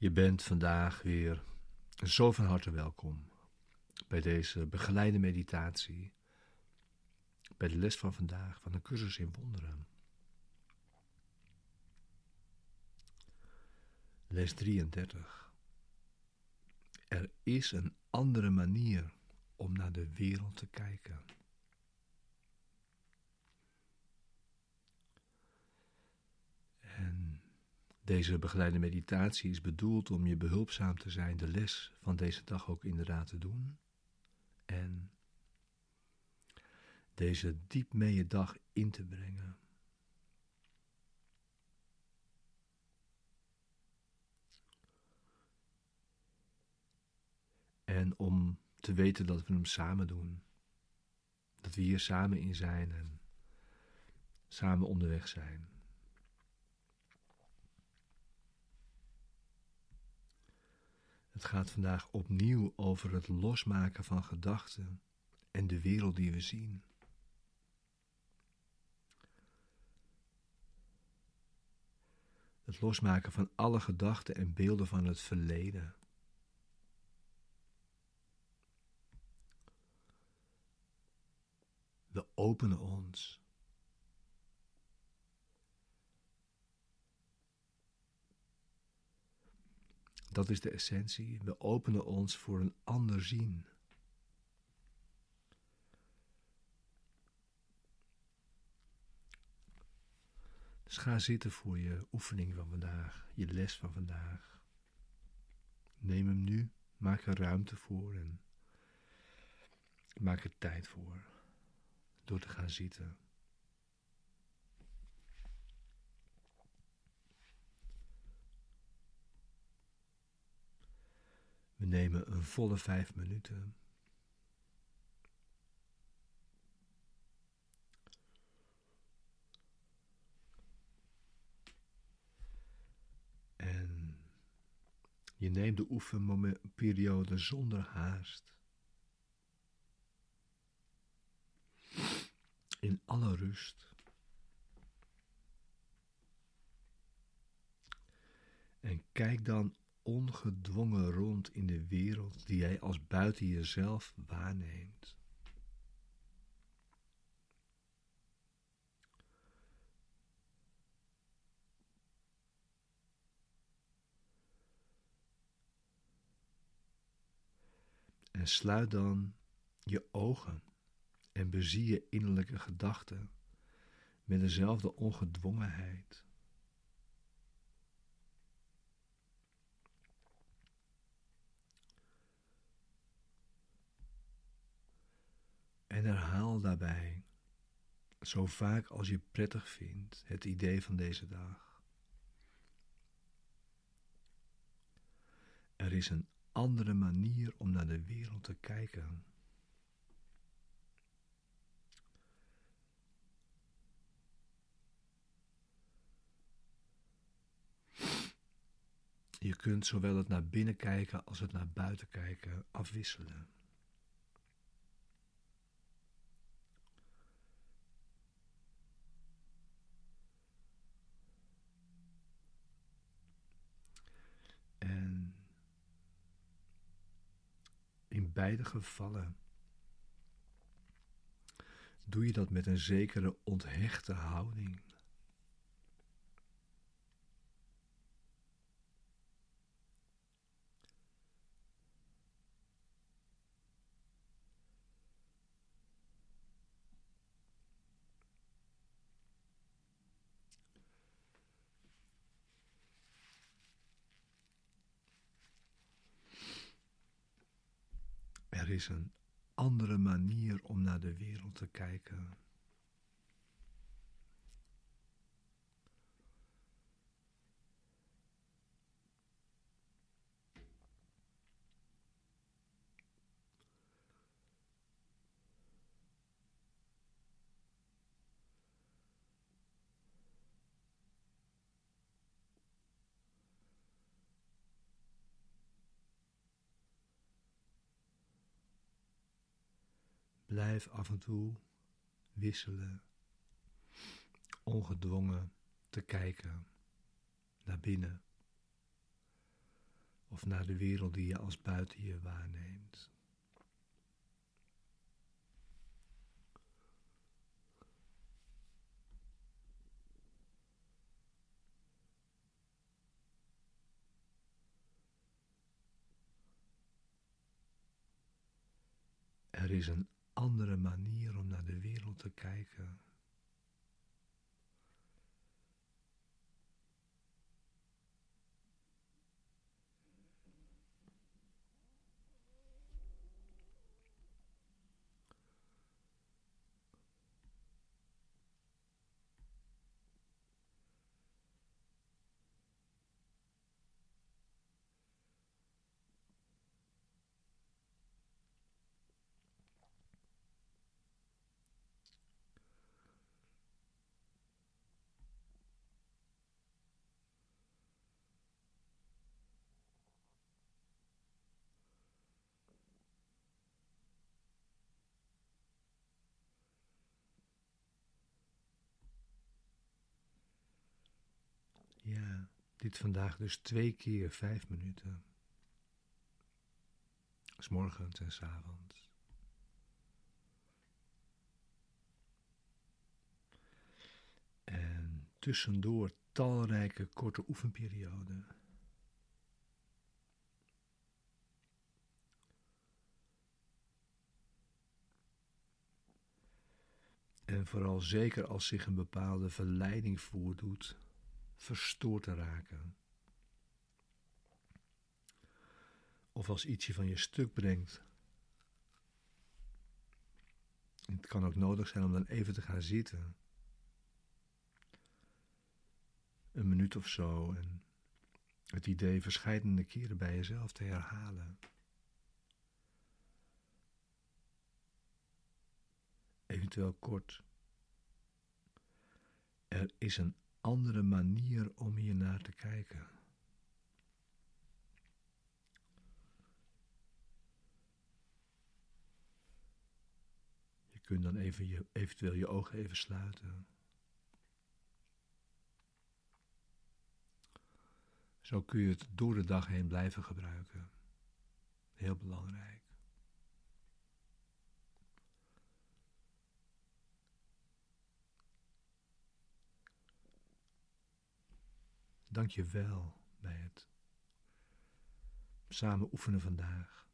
Je bent vandaag weer zo van harte welkom bij deze begeleide meditatie, bij de les van vandaag van de cursus in wonderen. Les 33. Er is een andere manier om naar de wereld te kijken. Deze begeleide meditatie is bedoeld om je behulpzaam te zijn de les van deze dag ook inderdaad te doen. En deze diep mee je dag in te brengen. En om te weten dat we hem samen doen. Dat we hier samen in zijn en samen onderweg zijn. Het gaat vandaag opnieuw over het losmaken van gedachten en de wereld die we zien. Het losmaken van alle gedachten en beelden van het verleden. We openen ons Dat is de essentie. We openen ons voor een ander zien. Dus ga zitten voor je oefening van vandaag, je les van vandaag. Neem hem nu, maak er ruimte voor en maak er tijd voor door te gaan zitten. We nemen een volle vijf minuten. En je neemt de oefenperiode zonder haast. In alle rust. En kijk dan ongedwongen rond in de wereld die jij als buiten jezelf waarneemt. En sluit dan je ogen en bezie je innerlijke gedachten met dezelfde ongedwongenheid. Herhaal daarbij, zo vaak als je prettig vindt, het idee van deze dag. Er is een andere manier om naar de wereld te kijken. Je kunt zowel het naar binnen kijken als het naar buiten kijken afwisselen. Beide gevallen doe je dat met een zekere onthechte houding. Er is een andere manier om naar de wereld te kijken. Blijf af en toe wisselen, ongedwongen te kijken naar binnen. of naar de wereld die je als buiten je waarneemt. Er is een andere manier om naar de wereld te kijken. Dit vandaag dus twee keer vijf minuten. S morgens en s avonds. En tussendoor talrijke korte oefenperioden. En vooral zeker als zich een bepaalde verleiding voordoet verstoord te raken. Of als iets je van je stuk brengt. Het kan ook nodig zijn om dan even te gaan zitten. Een minuut of zo en het idee verscheidene keren bij jezelf te herhalen. Eventueel kort. Er is een andere manier om hier naar te kijken. Je kunt dan even je, eventueel je ogen even sluiten. Zo kun je het door de dag heen blijven gebruiken. Heel belangrijk. Dank je wel bij het samen oefenen vandaag.